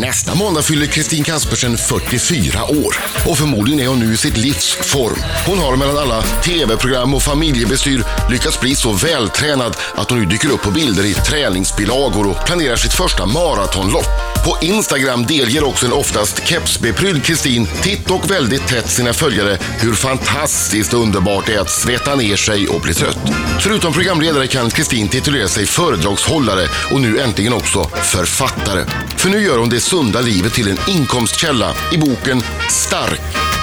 Nästa måndag fyller Kristin Kaspersen 44 år och förmodligen är hon nu i sitt livs form. Hon har mellan alla tv-program och familjebestyr lyckats bli så vältränad att hon nu dyker upp på bilder i träningsbilagor och planerar sitt första maratonlopp. På Instagram delger också en oftast kepsbeprydd Kristin titt och väldigt tätt sina följare hur fantastiskt underbart det är att svetta ner sig och bli trött. Förutom programledare kan Kristin titulera sig föredragshållare och nu äntligen också författare. För nu gör hon det sunda livet till en inkomstkälla i boken Stark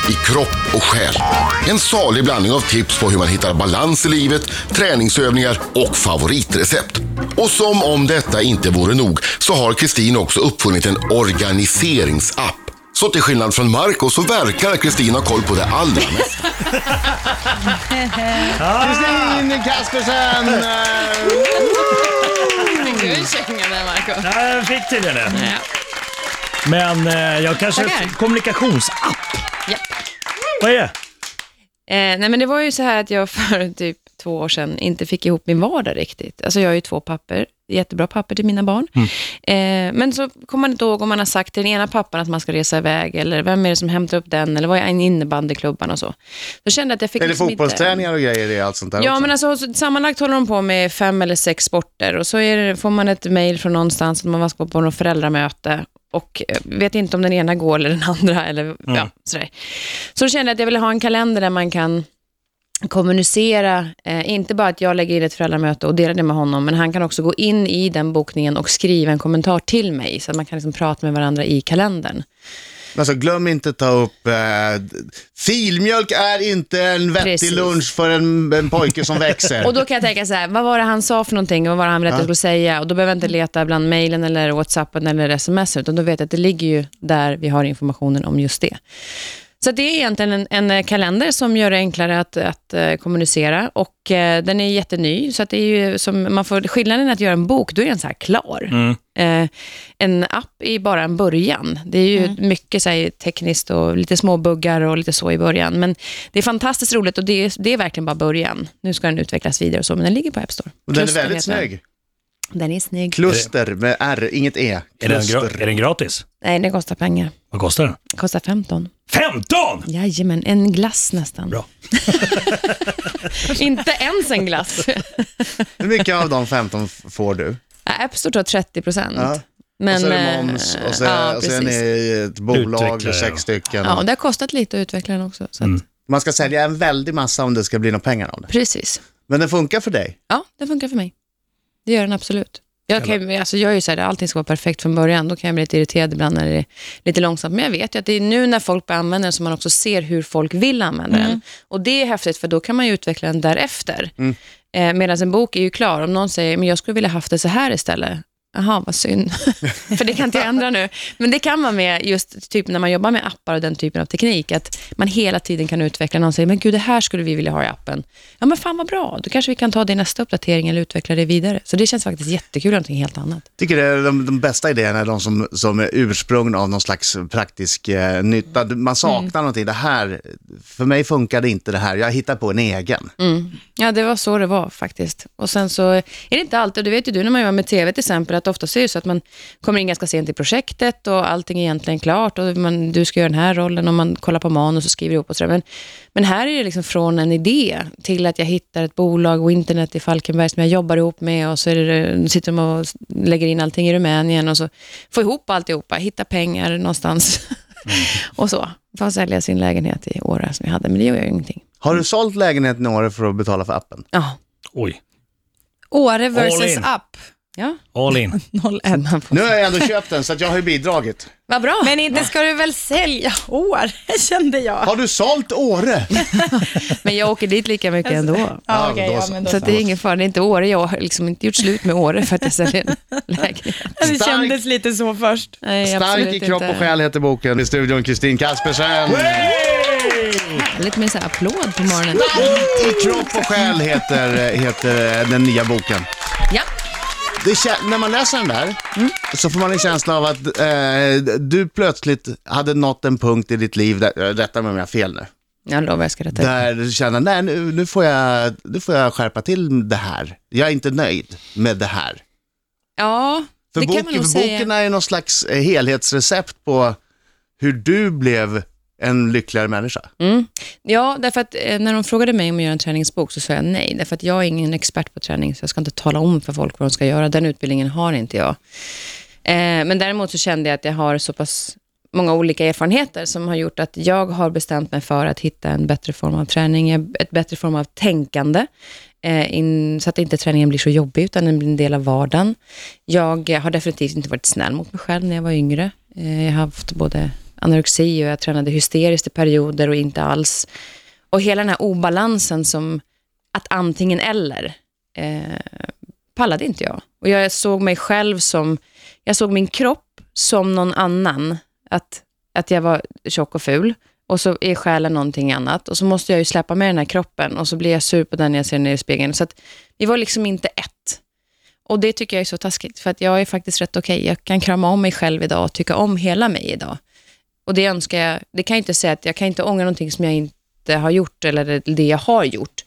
i kropp och själ. En salig blandning av tips på hur man hittar balans i livet, träningsövningar och favoritrecept. Och som om detta inte vore nog så har Kristin också uppfunnit en organiseringsapp. Så till skillnad från Marco så verkar Kristin ha koll på det allra mesta. Kristin Kaspersen! Fick du en känga där Marco? Ja, jag fick tydligen det. Ja. Men eh, jag kanske... Tackar. Kommunikationsapp. Ja. Vad är det? Eh, nej men det var ju så här att jag för typ två år sedan inte fick ihop min vardag riktigt. Alltså jag har ju två papper, jättebra papper till mina barn. Eh, men så kommer man inte ihåg om man har sagt till den ena pappan att man ska resa iväg, eller vem är det som hämtar upp den, eller vad är innebandyklubban och så. Så kände jag att jag fick Är det liksom inte- fotbollsträningar och grejer i allt sånt där Ja, också? men alltså, så- sammanlagt håller de på med fem eller sex sporter och så är det, får man ett mejl från någonstans att man ska på något föräldramöte och eh, vet inte om den ena går eller den andra. Eller, ja, sådär. Så då kände jag att jag ville ha en kalender där man kan kommunicera, eh, inte bara att jag lägger in ett föräldramöte och delar det med honom, men han kan också gå in i den bokningen och skriva en kommentar till mig, så att man kan liksom prata med varandra i kalendern. Alltså, glöm inte ta upp, eh, filmjölk är inte en vettig Precis. lunch för en, en pojke som växer. Och då kan jag tänka så här, vad var det han sa för någonting och vad var det han ville att jag skulle säga? Och då behöver jag inte leta bland mejlen eller whatsappen eller sms, utan då vet jag att det ligger ju där vi har informationen om just det. Så det är egentligen en, en eh, kalender som gör det enklare att, att eh, kommunicera och eh, den är jätteny, så att det är ju som man får, skillnaden är att göra en bok, då är den så här klar. Eh, en app är bara en början. Det är ju mycket så här, tekniskt och lite små buggar och lite så i början, men det är fantastiskt roligt och det är, det är verkligen bara början. Nu ska den utvecklas vidare och så, men den ligger på App Store. Och den är väldigt snygg. Den är snygg. Kluster med R, inget E. Är den, gra- är den gratis? Nej, den kostar pengar. Vad kostar den? Den kostar 15. 15! Jajamän, en glass nästan. Bra. Inte ens en glass. Hur mycket av de 15 f- får du? App Store tar 30 procent. Ja. Men, och så är det eh, moms och så, ja, och så är ett bolag, Utvecklare, sex ja. stycken. Ja, och det har kostat lite att utveckla den också. Så att, Man ska sälja en väldig massa om det ska bli några pengar av det. Precis. Men den funkar för dig? Ja, det funkar för mig. Det gör den absolut. Jag, kan, ju- alltså jag är ju så här, allting ska vara perfekt från början. Då kan jag bli lite irriterad ibland när det är lite långsamt. Men jag vet ju att det är nu när folk börjar använda den som man också ser hur folk vill använda den. Och det är häftigt för då kan man ju utveckla den därefter. Eh, Medan en bok är ju klar. Om någon säger, men jag skulle vilja haft det så här istället. Jaha, vad synd. För det kan inte jag ändra nu. Men det kan man med just typ när man jobbar med appar och den typen av teknik, att man hela tiden kan utveckla. Någon säger, men gud, det här skulle vi vilja ha i appen. Ja, men fan vad bra. Då kanske vi kan ta det i nästa uppdatering eller utveckla det vidare. Så det känns faktiskt jättekul, någonting helt annat. tycker det är de, de bästa idéerna är de som, som är ursprungna av någon slags praktisk eh, nytta. Man saknar någonting. Det här, för mig funkar det inte det här. Jag hittar på en egen. Ja, det var så det var faktiskt. Och sen så är det inte alltid, det vet ju du när man jobbar med TV till exempel, att ofta så är det så att man kommer in ganska sent i projektet och allting är egentligen klart och man, du ska göra den här rollen och man kollar på manus och skriver ihop och sådär. Men, men här är det liksom från en idé till att jag hittar ett bolag och internet i Falkenberg som jag jobbar ihop med och så är det, sitter de och lägger in allting i Rumänien och så få ihop alltihopa, hitta pengar någonstans och så. Få sälja sin lägenhet i Åre som jag hade, men det gör ju ingenting. Har du sålt lägenheten i år för att betala för appen? Ja. Oj, Åre versus app. Ja, all in. 01. man får Nu har jag ändå köpt den så att jag har ju bidragit. Vad bra. Men inte ska du väl sälja Åre, kände jag. Har du sålt Åre? Men jag åker dit lika mycket ändå. Ja, okej, då ja, så. men då Så att det är ingen fara, det är inte Åre. Jag har liksom inte gjort slut med Åre för att jag säljer en lägenhet. Det Stark- kändes lite så först. Nej, Stark absolut i kropp inte. och själ heter boken. I studion Kristin Kaspersen. Lite mer så här applåd på morgonen. I kropp och själ heter, heter den nya boken. Ja, Det, när man läser den där så får man en känsla av att eh, du plötsligt hade nått en punkt i ditt liv, där, eh, rätta mig om jag har fel nu, jag lovar jag ska rätta där du känner, nej nu, nu, får jag, nu får jag skärpa till det här. Jag är inte nöjd med det här. Ja, För Det kan boken, man nog för säga. boken är någon slags eh, helhetsrecept på hur du blev en lyckligare människa. Mm. Ja, därför att eh, när de frågade mig om att göra en träningsbok så sa jag nej, därför att jag är ingen expert på träning, så jag ska inte tala om för folk vad de ska göra. Den utbildningen har inte jag. Eh, men däremot så kände jag att jag har så pass många olika erfarenheter som har gjort att jag har bestämt mig för att hitta en bättre form av träning, eh, ett bättre form av tänkande, eh, in, så att inte träningen blir så jobbig, utan den blir en del av vardagen. Jag har definitivt inte varit snäll mot mig själv när jag var yngre. Eh, jag har haft både anorexi och jag tränade hysteriskt i perioder och inte alls. Och hela den här obalansen som att antingen eller eh, pallade inte jag. Och jag såg mig själv som, jag såg min kropp som någon annan. Att, att jag var tjock och ful. Och så är själen någonting annat. Och så måste jag ju släppa med den här kroppen. Och så blir jag sur på den när jag ser den i spegeln. Så att vi var liksom inte ett. Och det tycker jag är så taskigt. För att jag är faktiskt rätt okej. Jag kan krama om mig själv idag och tycka om hela mig idag. Och det önskar jag, det kan jag inte säga att jag kan inte ångra någonting som jag inte har gjort eller det- jag har gjort.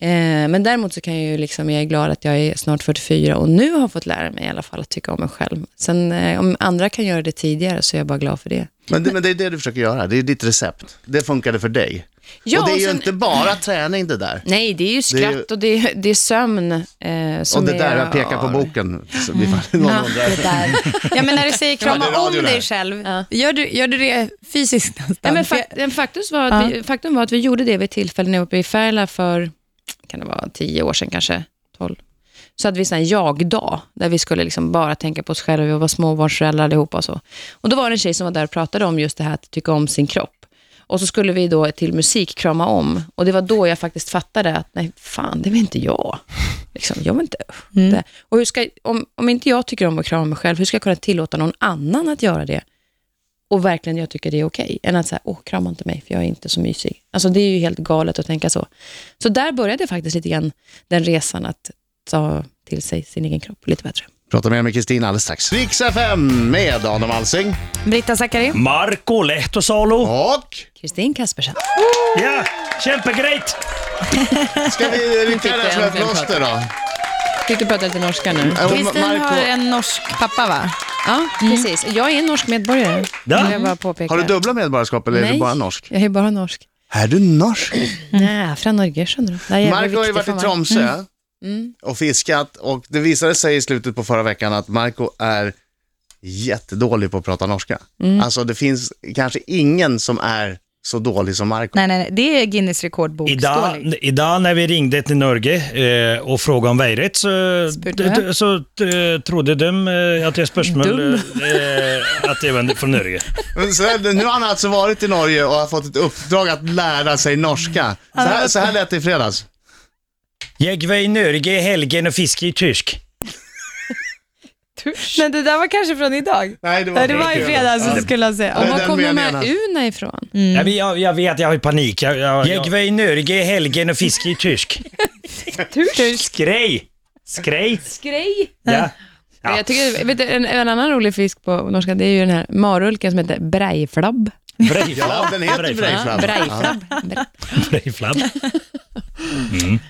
Eh, men däremot så kan jag ju liksom, jag är glad att jag är snart 44 och nu har fått lära mig i alla fall att tycka om mig själv. Sen eh, om andra kan göra det tidigare så är jag bara glad för det. Men det, men det är det du försöker göra, det är ditt recept. Det funkade för dig. Ja, och det är ju sen- inte bara träning det där. Nej, det är ju skratt och det är, det är sömn. Eh, som Och det där är, jag pekar på boken, så ifall någon Ja, det där. Ja, men när du säger Ja, det krama är radio om det dig själv, Ja. gör, du, gör du det fysiskt nästan? Ja, men fak- men faktum, var att vi, faktum var att vi gjorde det vid ett tillfälle när jag var uppe i Färila för, kan det vara tio år sedan kanske, tolv. Så hade vi en jag-dag, där vi skulle liksom bara tänka på oss själva, vi var småbarnsföräldrar allihopa och så. Och då var det en tjej som var där och pratade om just det här att tycka om sin kropp. Och så skulle vi då till musik krama om. Och det var då jag faktiskt fattade att, nej fan, det vill inte jag. Liksom, jag vill inte det. Och hur ska, om, om inte jag tycker om att krama mig själv, hur ska jag kunna tillåta någon annan att göra det? och verkligen jag tycker det är okej, än att säga, åh, krama inte mig för jag är inte så mysig. Alltså det är ju helt galet att tänka så. Så där började faktiskt lite grann den resan att ta till sig sin egen kropp lite bättre. Prata mer med Kristin alldeles strax. Riks FM med Adam Alsing Britta Zackari? Marco Lehtosalo. och Kristin Kaspersen. Ja, kämpegrejt! ska vi rycka det det som ett plåster då? Fick du prata lite norska nu? Och Kristin Marco, har en norsk pappa va? Ja, precis. Jag är en norsk medborgare. Ja. Jag bara påpeka. har du dubbla medborgarskap eller är du Nej. bara norsk? Jag är bara norsk. Är du norsk? Nej, från Norge, skjønner du. Marco har ju varit i mig. Mm. och fiskat och det visade sig i slutet på förra veckan att Marco är jättedålig på att prata norska. Mm. Alltså det finns kanske ingen som är så dålig som Marco. Nej, nej, nej. det är Guinness rekordbok. Idag, idag när vi ringde till Norge eh, och frågade om vädret så, så eh, trodde de eh, att jag spörsmål eh, att det var från Norge. Men Så, nu har han alltså varit i Norge och har fått ett uppdrag att lära sig norska. Så här, så här lät det i fredags. Jag var i Norge i helgen och fiskade i tysk. Men det där var kanske från idag? Nej, det Nej, det var i fredags så skulle jag säga. Ja. Och var den kommer de här una ifrån? Jag, vet- jag, jag vet, jag har ju panik. Jag, jag, jag var i Norge i helgen och fiskade i tysk. Skrej! Skrej! Skrej. Ja. Ja. Jag tycker, vet du, en, en annan rolig fisk på norska, det är ju den här marulken som heter breiflabb. Ja, den heter Breiflabb. Breiflabb. Breiflabb.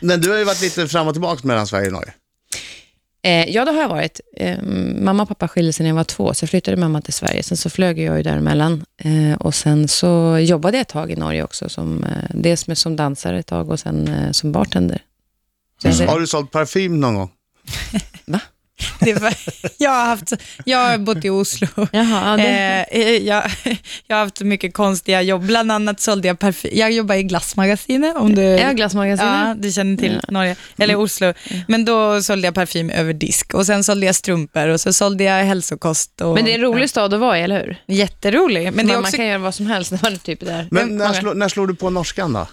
Men du har ju varit lite fram och tillbaka mellan Sverige och Norge. Eh, ja, det har jag varit. Eh, mamma och pappa skilde sig när jag var två, så flyttade mamma till Sverige. Sen så flög jag ju däremellan. Eh, och sen så jobbade jag ett tag i Norge också, som, eh, dels med, som dansare ett tag och sen eh, som bartender. Så jag, Har du sålt parfym någon gång? Var, jag, har haft, jag har bott i Oslo. Jaha, ja, det, Eh, jag, jag har haft mycket konstiga jobb. Bland annat sålde jag parfym. Jag jobbar i Glassmagasinet, om du... ja, glassmagasinet. Ja, du känner till Ja. Norge, eller Oslo. Men då sålde jag parfym över disk och sen sålde jag strumpor och så sålde jag hälsokost. Och, Men det är en rolig stad att vara i, eller hur? ja, jätterolig. Men Men det är man också, kan göra vad som helst när man är typ där. Men när, slå, när slår du på norskan då?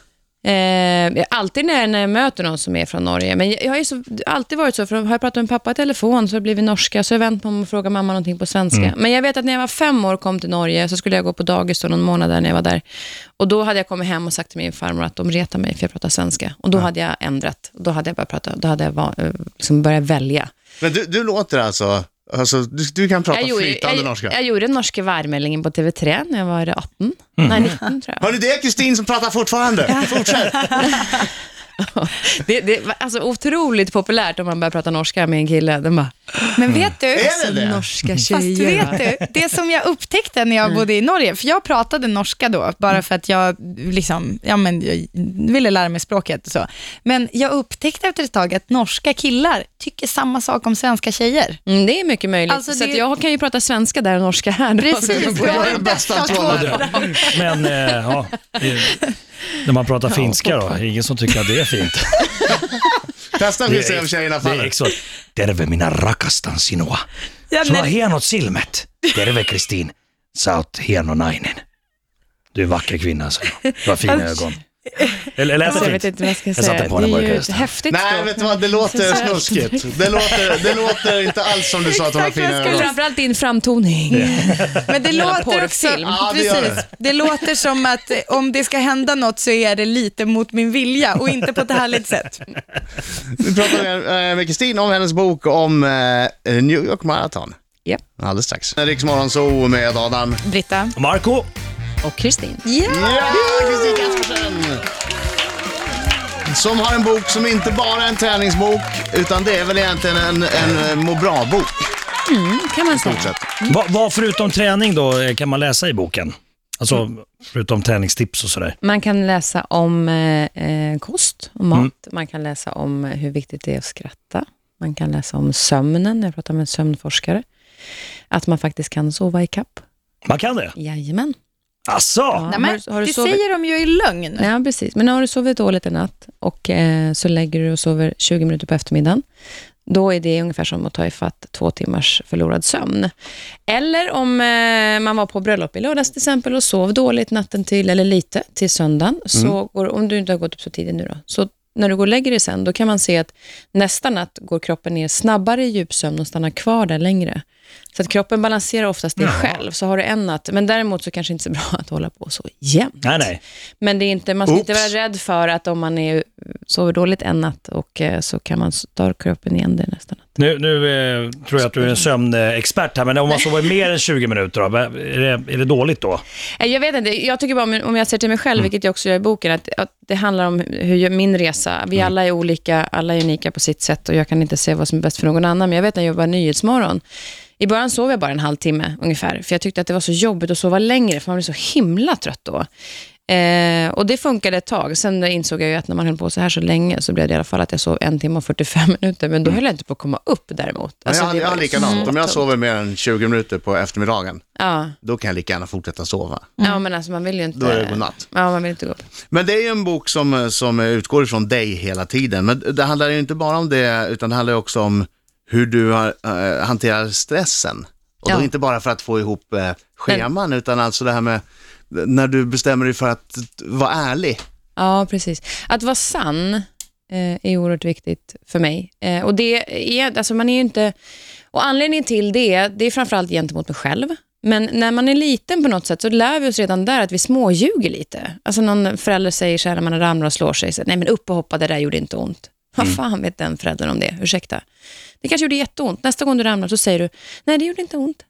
Eh, alltid när, när jag möter någon som är från Norge. Men jag, jag har ju så, alltid varit så, för har jag pratat med pappa i telefon så har det blivit norska, så har jag vänt mig om och frågat mamma någonting på svenska. Men jag vet att när jag var fem år och kom till Norge så skulle jag gå på dagis då någon månad där när jag var där. Och då hade jag kommit hem och sagt till min farmor att de retar mig för jag pratar svenska. Och då hade jag ändrat. Då hade jag börjat prata, då hade jag va, eh, liksom börjat välja. Men du, du låter alltså, alltså du, du kan prata Jag gjorde, flytande jag, norska. jag gjorde norska värmeldingen på TV3 när jag var 18. Nej, 19 tror jag. Hör ni det Kristin som pratar fortfarande? Fortsätt! det, det är alltså otroligt populärt om man börjar prata norska med en kille. Den bara, Men vet du, Är det det? norska Fast tjejer. vet du, det som jag upptäckte när jag bodde i Norge, för jag pratade norska då, bara för att jag, liksom, ja, men, jag ville lära mig språket och så. Men jag upptäckte efter ett tag att norska killar tycker samma sak om svenska tjejer. Mm, det är mycket möjligt. Alltså, så det- att jag kan ju prata svenska där och norska här. Då. Precis, du har den bästa av två världar. Men, eh, ja. När man pratar finska då, ingen som tycker att det är fint. Testa hur om tjejerna faller. Terve minä rakastan sinua. Ja, Sulla hienot silmät. Terve Kristin. Sä oot hieno nainen. Du är en vacker kvinna, så. Du har fina ögon. Eller lät Alltså, jag vet inte vad jag ska Jag säga. det bara är ju ett det. häftigt Nej, vet du vad, det låter snuskigt. Det låter, det låter inte alls som du sa att hon har fina ögon. Framförallt din framtoning. Men det låter också. Ja, det precis, det låter som att om det ska hända något så är det lite mot min vilja och inte på ett härligt sätt. Vi pratar med, eh, Kristin om hennes bok om eh, New York Marathon. Japp. Alldeles strax. Riksmorgon så med Adam. Britta? Marco Och Kristin. Ja! Ja, Kristin Kaspersen! Som har en bok som inte bara är en träningsbok, utan det är väl egentligen en, en eh, må bra-bok. kan man säga. stort sett. Vad, vad förutom träning då eh, kan man läsa i boken? Alltså förutom träningstips och sådär. Man kan läsa om eh, eh, kost och mat. Man kan läsa om hur viktigt det är att skratta. Man kan läsa om sömnen. Jag pratar med en sömnforskare. Att man faktiskt kan sova i kapp. Man kan det? Jajamän. Asså? Ja. Nej, men, Har du- har du det sovit- säger de ju i lögn. Ja, precis. Men har du sovit dåligt en natt och eh, så lägger du och sover 20 minuter på eftermiddagen, då är det ungefär som att ta ifatt två timmars förlorad sömn. Eller om eh, man var på bröllop i lördags till exempel och sov dåligt natten till, eller lite, till söndagen, så går, om du inte har gått upp så tidigt nu då, så när du går och lägger dig sen, då kan man se att nästa natt går kroppen ner snabbare i djupsömn och stannar kvar där längre. Så att kroppen balanserar oftast det själv. Så har du en natt, men däremot så kanske inte så bra att hålla på så jämt. Nej, nej. Men det är inte, man ska inte Oops. vara rädd för att om man är, sover dåligt en natt och eh, så kan man ta kroppen igen det nästa natt. Nu, nu eh, tror jag att du är en sömnexpert här, men om man sover mer än 20 minuter då, är det, är det dåligt då? Eh, Jag vet inte, jag tycker bara om, om jag ser till mig Mm. själv, vilket jag också gör i boken, att, att det handlar om hur min resa, vi Mm. alla är olika, alla är unika på sitt sätt och jag kan inte säga vad som är bäst för någon annan, men jag vet när jag jobbar Nyhetsmorgon, i början sov jag bara en halvtimme ungefär, för jag tyckte att det var så jobbigt att sova längre, för man blir så himla trött då. Eh, och det funkade ett tag. Sen insåg jag ju att när man höll på så här så länge så blev det i alla fall att jag sov en timme och 45 minuter, men då höll jag inte på att komma upp däremot. Men Alltså, jag, det jag har var likadant. Om jag sover mer än 20 minuter på eftermiddagen, Ja. då kan jag lika gärna fortsätta sova. ja, men alltså man vill ju inte... Då är det godnatt. Ja, man vill inte gå upp. Men det är ju en bok som, som utgår ifrån dig hela tiden. Men det handlar ju inte bara om det, utan det handlar ju också om hur du har, eh, hanterar stressen. Och då Ja. inte bara för att få ihop eh, scheman, utan alltså det här med när du bestämmer dig för att vara ärlig. Ja, precis. Att vara sann eh, är oerhört viktigt för mig. Eh, och det är, alltså man är inte... Och anledningen till det, det är framförallt gentemot mig själv. Men när man är liten på något sätt så lär vi oss redan där att vi småljuger lite. Alltså någon förälder säger så här när man ramlar och slår sig, så, nej men upp och hoppa, det där gjorde inte ont. Vad fan vet den föräldern om det? Ursäkta. Det kanske gjorde jätteont. Nästa gång du ramlar så säger du, nej det gjorde inte ont.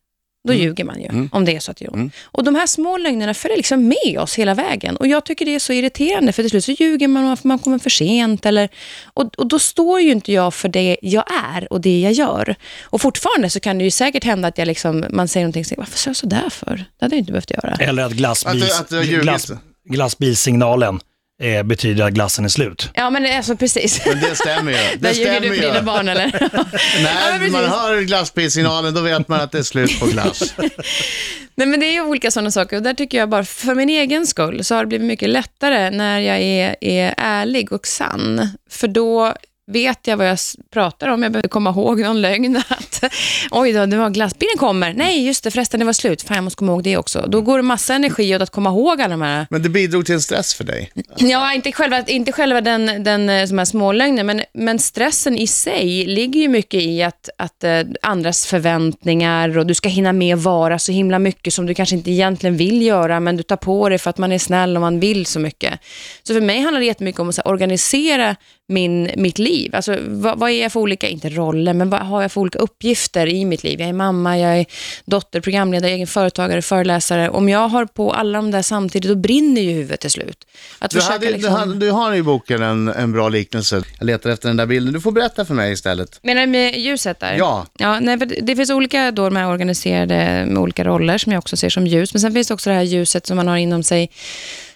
Då ljuger man ju, om det är så att det gör ont. Och de här små lögnerna följer liksom med oss hela vägen. Och jag tycker det är så irriterande, för till slut så ljuger man om att man kommer för sent. Eller, och, och då står ju inte jag för det jag är och det jag gör. Och fortfarande så kan det ju säkert hända att jag liksom, man säger någonting, så, varför sa jag så där för? Det hade jag inte behövt göra. Eller att, glassbils, Att att glass, glassbilsignalen eh, betyder att glassen är slut. Ja, men det- alltså precis. Men det stämmer ju. Där Det ljuger stämmer du för ju. dina barn, eller? När men man precis. hör glasspilssignalen, då vet man att det är slut på glass. Nej, men det är ju olika sådana saker och där tycker jag bara för min egen skull så har det blivit mycket lättare när jag är, är ärlig och sann. För då vet jag vad jag pratar om. Jag behöver komma ihåg någon lögn. Att, Oj då, det var glassbilen kommer. Nej, just det, förresten det var slut. Fan, jag måste komma ihåg det också. Då går det massa energi åt att komma ihåg alla de här Men det bidrog till en stress för dig. Ja, inte själva, inte själva den, den eh, som är smålögnen, men, men stressen i sig ligger ju mycket i att, att eh, andras förväntningar och du ska hinna med att vara så himla mycket som du kanske inte egentligen vill göra, men du tar på dig för att man är snäll och man vill så mycket. Så för mig handlar det jättemycket om att här, organisera min, mitt liv. Alltså, vad, vad är jag för olika, inte roller, men vad har jag för olika uppgifter i mitt liv? Jag är mamma, jag är dotter, programledare, egen företagare, föreläsare. Om jag har på alla de där samtidigt, då brinner ju huvudet till slut. Att Du, hade, liksom... du, hade, du har i boken en, en bra liknelse. Jag letar efter den där bilden. Du får berätta för mig istället. Menar du med ljuset där? Ja. ja nej, det finns olika då med organiserade med olika roller som jag också ser som ljus. Men sen finns det också det här ljuset som man har inom sig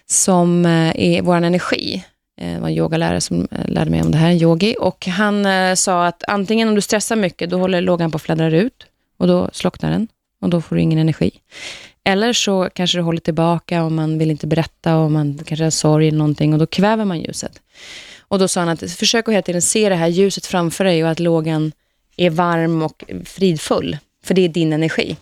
som eh, är vår energi. Det var en yogalärare som eh, lärde mig om det här, en yogi. Och han eh, sa att antingen om du stressar mycket, då håller lågan på att fladdra ut och då slocknar den och då får du ingen energi. Eller så kanske du håller tillbaka och man vill inte berätta och man kanske har sorg eller någonting och då kväver man ljuset. Och då sa han att försök att hela tiden se det här ljuset framför dig och att lågan är varm och fridfull, för det är din energi.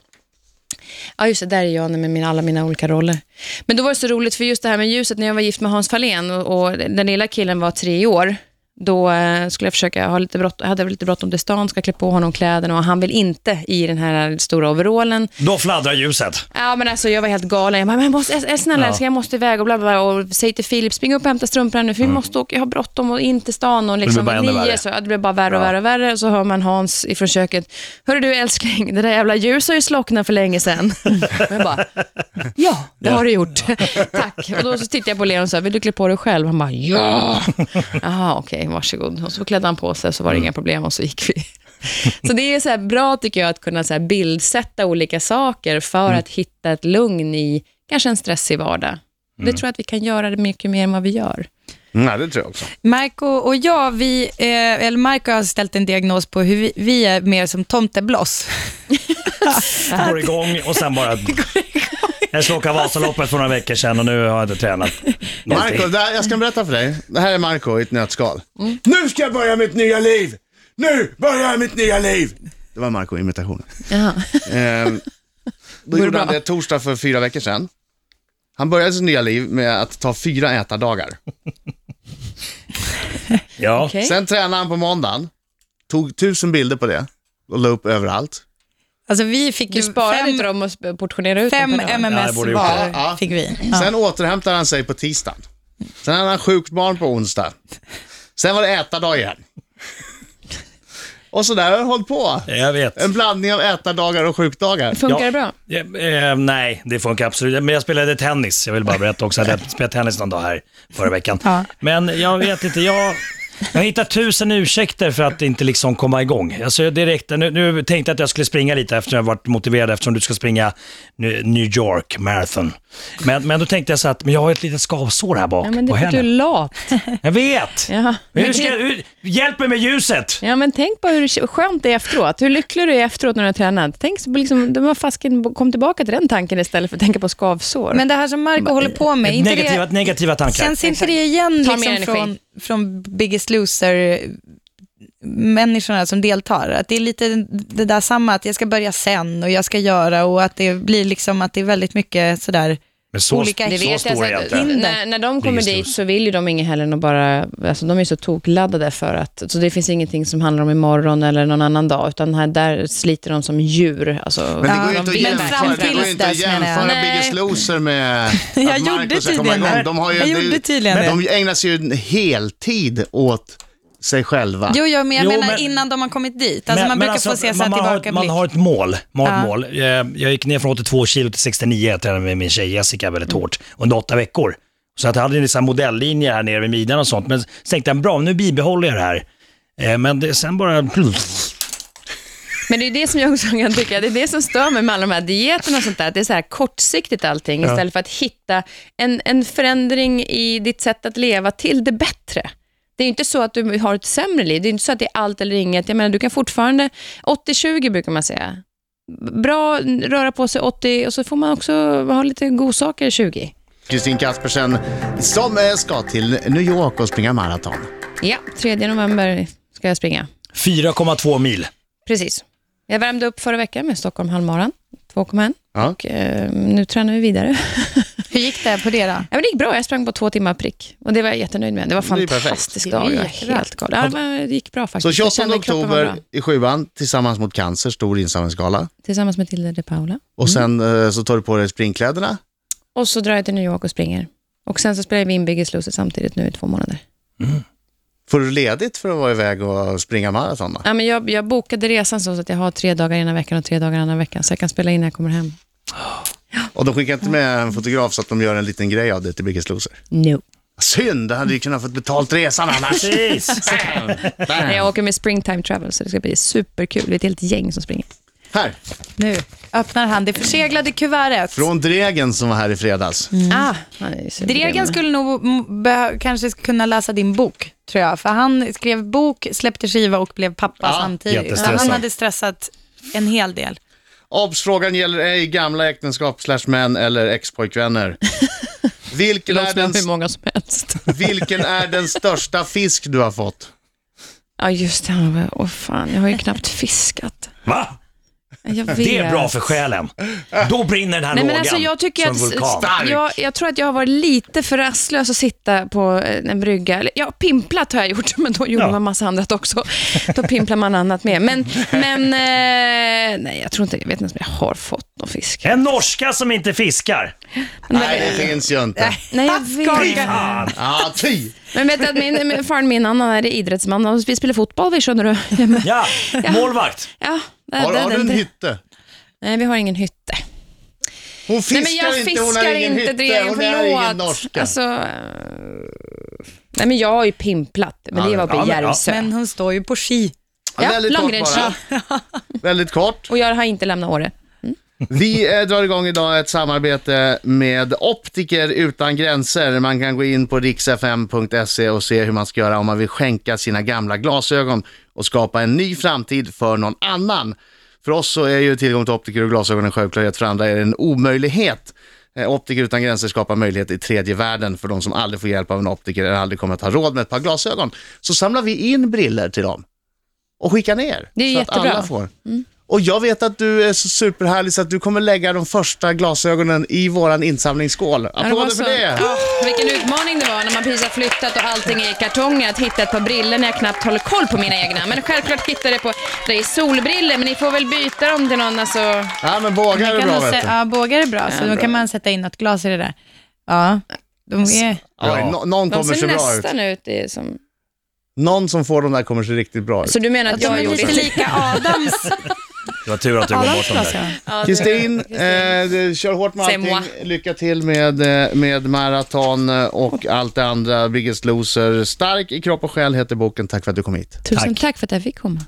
Ja, just det, där är jag med mina, alla mina olika roller. Men då var det så roligt, för just det här med ljuset, när jag var gift med Hans Fahlén och, och den lilla killen var tre år, då eh, skulle jag försöka ha lite brott, hade jag lite bråttom till stan, ska klä på honom kläderna och han vill inte i den här stora overallen. Då fladdrar ljuset. Ja, men alltså jag var helt galen. Jag bara, men jag måste, jag, snälla Ja. jag måste iväg och bla bla bla. Och säg till Filip, spring upp och hämta strumporna nu, för vi måste åka, jag har bråttom och in till stan. Och liksom, Mm. ännu nio, så, ja, det blev bara värre och värre och värre. Och så hör man Hans ifrån köket, hörru du älskling, det där jävla ljuset har ju slocknat för länge sedan. och jag bara, ja, det har du gjort. Tack. Och då så tittade jag på Leon och sa, vill du klä på dig själv? Han bara, ja. Jaha, okej, varsågod. Och så klädde han på sig, så var det inga problem och så gick vi. Så det är så här bra tycker jag att kunna så här bildsätta olika saker för att hitta ett lugn i kanske en stressig vardag. Det tror jag att vi kan göra det mycket mer än vad vi gör. Nej, det tror jag också. Marco och jag, vi, eh, eller Marco har ställt en diagnos på hur vi, vi är mer som tomtebloss. Går igång och sen bara... Jag slog Vasaloppet för några veckor sedan och nu har jag inte tränat. Marco, där, jag ska berätta för dig. Det här är Marco i ett nötskal. Mm. Nu ska jag börja mitt nya liv! Nu börjar jag mitt nya liv! Det var Marco-imitationen. Jaha. Ehm, då gjorde han det torsdag för fyra veckor sedan. Han började sitt nya liv med att ta fyra ätardagar. Ja. Okej. Sen tränade han på måndagen, tog tusen bilder på det och la upp överallt. Alltså vi fick Du ju sparade fem, inte dem och portionerade ut fem? Ja, MMS gjort var. Ja. fick vi. Ja. Sen återhämtade han sig på tisdagen. Sen hade han sjukt barn på onsdag. Sen var det ätardag igen. Och så där har jag hållit på. Jag vet. En blandning av ätardagar och sjukdagar. Funkar Ja. det bra? Ja, eh, nej, det funkar absolut Men jag spelade tennis. Jag vill bara berätta också att jag spelade tennis någon dag här förra veckan. Ja. Men jag vet inte, jag... Jag hittar tusen ursäkter för att inte liksom komma igång. Alltså direkt, nu, nu tänkte jag att jag skulle springa lite eftersom jag varit motiverad eftersom du ska springa New York Marathon. Men, men då tänkte jag så att men jag har ett litet skavsår här bak Ja, men det är för att du är lat. Jag vet! Ja. Hur ska, hur, hjälp mig med ljuset! ja, men tänk på hur skönt det är efteråt. Hur lycklig du är efteråt när du har tränat. Tänk så liksom, du var fasken, kom tillbaka till den tanken istället för att tänka på skavsår. Men det här som Marco håller på med, inte Negativa, det, negativa tankar. känns inte det igen Ta mer liksom energi. från, från Biggest Loser människorna som deltar? Att det är lite det där samma, att jag ska börja sen och jag ska göra och att det blir liksom att det är väldigt mycket sådär men så, olika Det så vet stor jag, alltså, inte. när, när de kommer dit så vill ju de inget heller att bara, alltså de är så tokladdade för att, så det finns ingenting som handlar om imorgon eller någon annan dag, utan här, där sliter de som djur. Alltså, Men det går ju de inte att jämföra, det går inte att jämföra Nej. Biggest Loser med Jag att gjorde Marco ska komma igång. De, har ju, Jag gjorde tydligen det. de ägnar sig ju heltid åt sig själva. Jo, jo, men jag Jo, menar men- innan de har kommit dit. Alltså man brukar alltså, få se man, här man, har, ett- tillbakablick. man har ett mål. Man har ett Ja. mål. Eh, Jag gick ner från 82 kilo till 69, jag tränade med min tjej Jessica väldigt hårt under åtta veckor. Så att jag hade en modelllinje här nere vid midjan och sånt. Men så tänkte jag, bra, nu bibehåller jag det här. Eh, Men det, sen bara... Men det är det som jag också kan tycka, det är det som stör mig med alla de här dieterna och sånt där, att det är så här kortsiktigt allting, Ja. istället för att hitta en, en förändring i ditt sätt att leva till det bättre. Det är inte så att du har ett sämre liv, det är inte så att det är allt eller inget. Jag menar, du kan fortfarande, 80-20 brukar man säga. Bra, röra på sig 80 och så får man också ha lite godsaker 20. Kristin Kaspersen som eh, ska till New York och springa maraton. Ja, 3 november ska jag springa. 4,2 mil. Precis. Jag värmde upp förra veckan med Stockholm halvmaran, 2,1. Ja. Och eh, nu tränar vi vidare. Hur gick det på det då? Ja, men det gick bra. Jag sprang på två timmar prick. Och det var jag jättenöjd med. Det var fantastisk Det dag. Jag helt. Ja, det gick bra Så faktiskt. 28 kroppen var oktober bra. i sjuan tillsammans mot cancer, stor insamlingsgala. Tillsammans med Tilde de Paula. Och sen eh, så tar du på dig springkläderna. Och så drar jag till New York och springer. Och sen så spelar vi in Biggest Loser samtidigt nu i två månader. Får du ledigt för att vara iväg och springa maraton? då? Ja, men jag, jag bokade resan så att jag har tre dagar ena veckan och tre dagar andra veckan, så jag kan spela in när jag kommer hem. Och de skickar inte med en fotograf så att de gör en liten grej av det till Biggest Loser? No. Synd, det hade ju kunnat få betalt resan annars. Nej, Jag åker med Springtime Travel, så det ska bli superkul. Vi är ett helt gäng som springer. Här, Nu öppnar han det förseglade kuvertet. från Dregen som var här i fredags. Ah, ju supergrym. Dregen skulle nog kanske kunna läsa din bok, tror jag. För han skrev bok, släppte skiva och blev pappa Ja, samtidigt. Han hade stressat en hel del. Obs-frågan gäller ej gamla äktenskap slash män eller expojkvänner. Vilken är, den, hur många som helst. vilken är den största fisk du har fått? Ja, just det. Åh fan, jag har ju knappt fiskat. Va? Det är bra för själen. Då brinner den här Nej, men lågan alltså, jag tycker som att, en vulkan. Jag, jag tror att jag har varit lite för rastlös att sitta på eh, en brygga. Eller, Ja, pimplat har jag gjort, men då gjorde Ja. man massa annat också. Då pimplar man annat med. Men, men eh, nej, jag tror inte, jag vet inte om jag har fått någon fisk. En norska som inte fiskar. Nej, det finns ju inte. Nej, jag vet. Fan. Ja, ty! Men vet du att min, min far min, han är idrottsman och vi spelar fotboll, vi skönner du. Ja, men- Ja, målvakt. Ja, Har, det- har du det- en det- hytte? Nej, vi har ingen hytte. Hon fiskar Nej, men jag inte, fiskar hon har ingen inte, hytte, Dregen, hon är ingen norska. Alltså, eh, nej, men jag har ju pimplat, men Ja, det var uppe ja, i men- ja. Järvsö. Men hon står ju på ski. Ja, väldigt kort bara. Väldigt kort. Och jag har inte lämnat Åre. Vi eh, drar igång idag ett samarbete med Optiker utan gränser. Man kan gå in på riksfm.se och se hur man ska göra om man vill skänka sina gamla glasögon och skapa en ny framtid för någon annan. För oss så är ju tillgång till optiker och glasögon en självklarhet, för andra är det en omöjlighet. Eh, Optiker utan gränser skapar möjlighet i tredje världen för de som aldrig får hjälp av en optiker eller aldrig kommer att ha råd med ett par glasögon. Så samlar vi in briller till dem och skickar ner. Det är så att jättebra. alla får. Och jag vet att du är så superhärlig så att du kommer lägga de första glasögonen i våran insamlingsskål. Ja, det var Applåder så- för det! Ja, vilken utmaning det var när man precis har flyttat och allting är i kartonger att hitta ett par briller när jag knappt håller koll på mina egna. Men självklart hittade jag på, det är solbriller, men ni får väl byta dem till någon alltså. Ja, men bågar är bra vet du. ja, bågar är bra, så Ja, då bra. kan man sätta in något glas i det där. Ja, de är... Ja, nå- någon De kommer se ser bra ut. nästan ut är som... Någon som får de där kommer se riktigt bra ut. Så du menar att De jag är lite lika Adams, Det var tur att du går Adams bort från det. Kristin, eh, kör hårt med C'est allting. moi. Lycka till med, eh, med maraton och allt det andra. Biggest Loser. Stark i kropp och själ heter boken. Tack för att du kom hit. Tusen Tack. tack för att jag fick komma.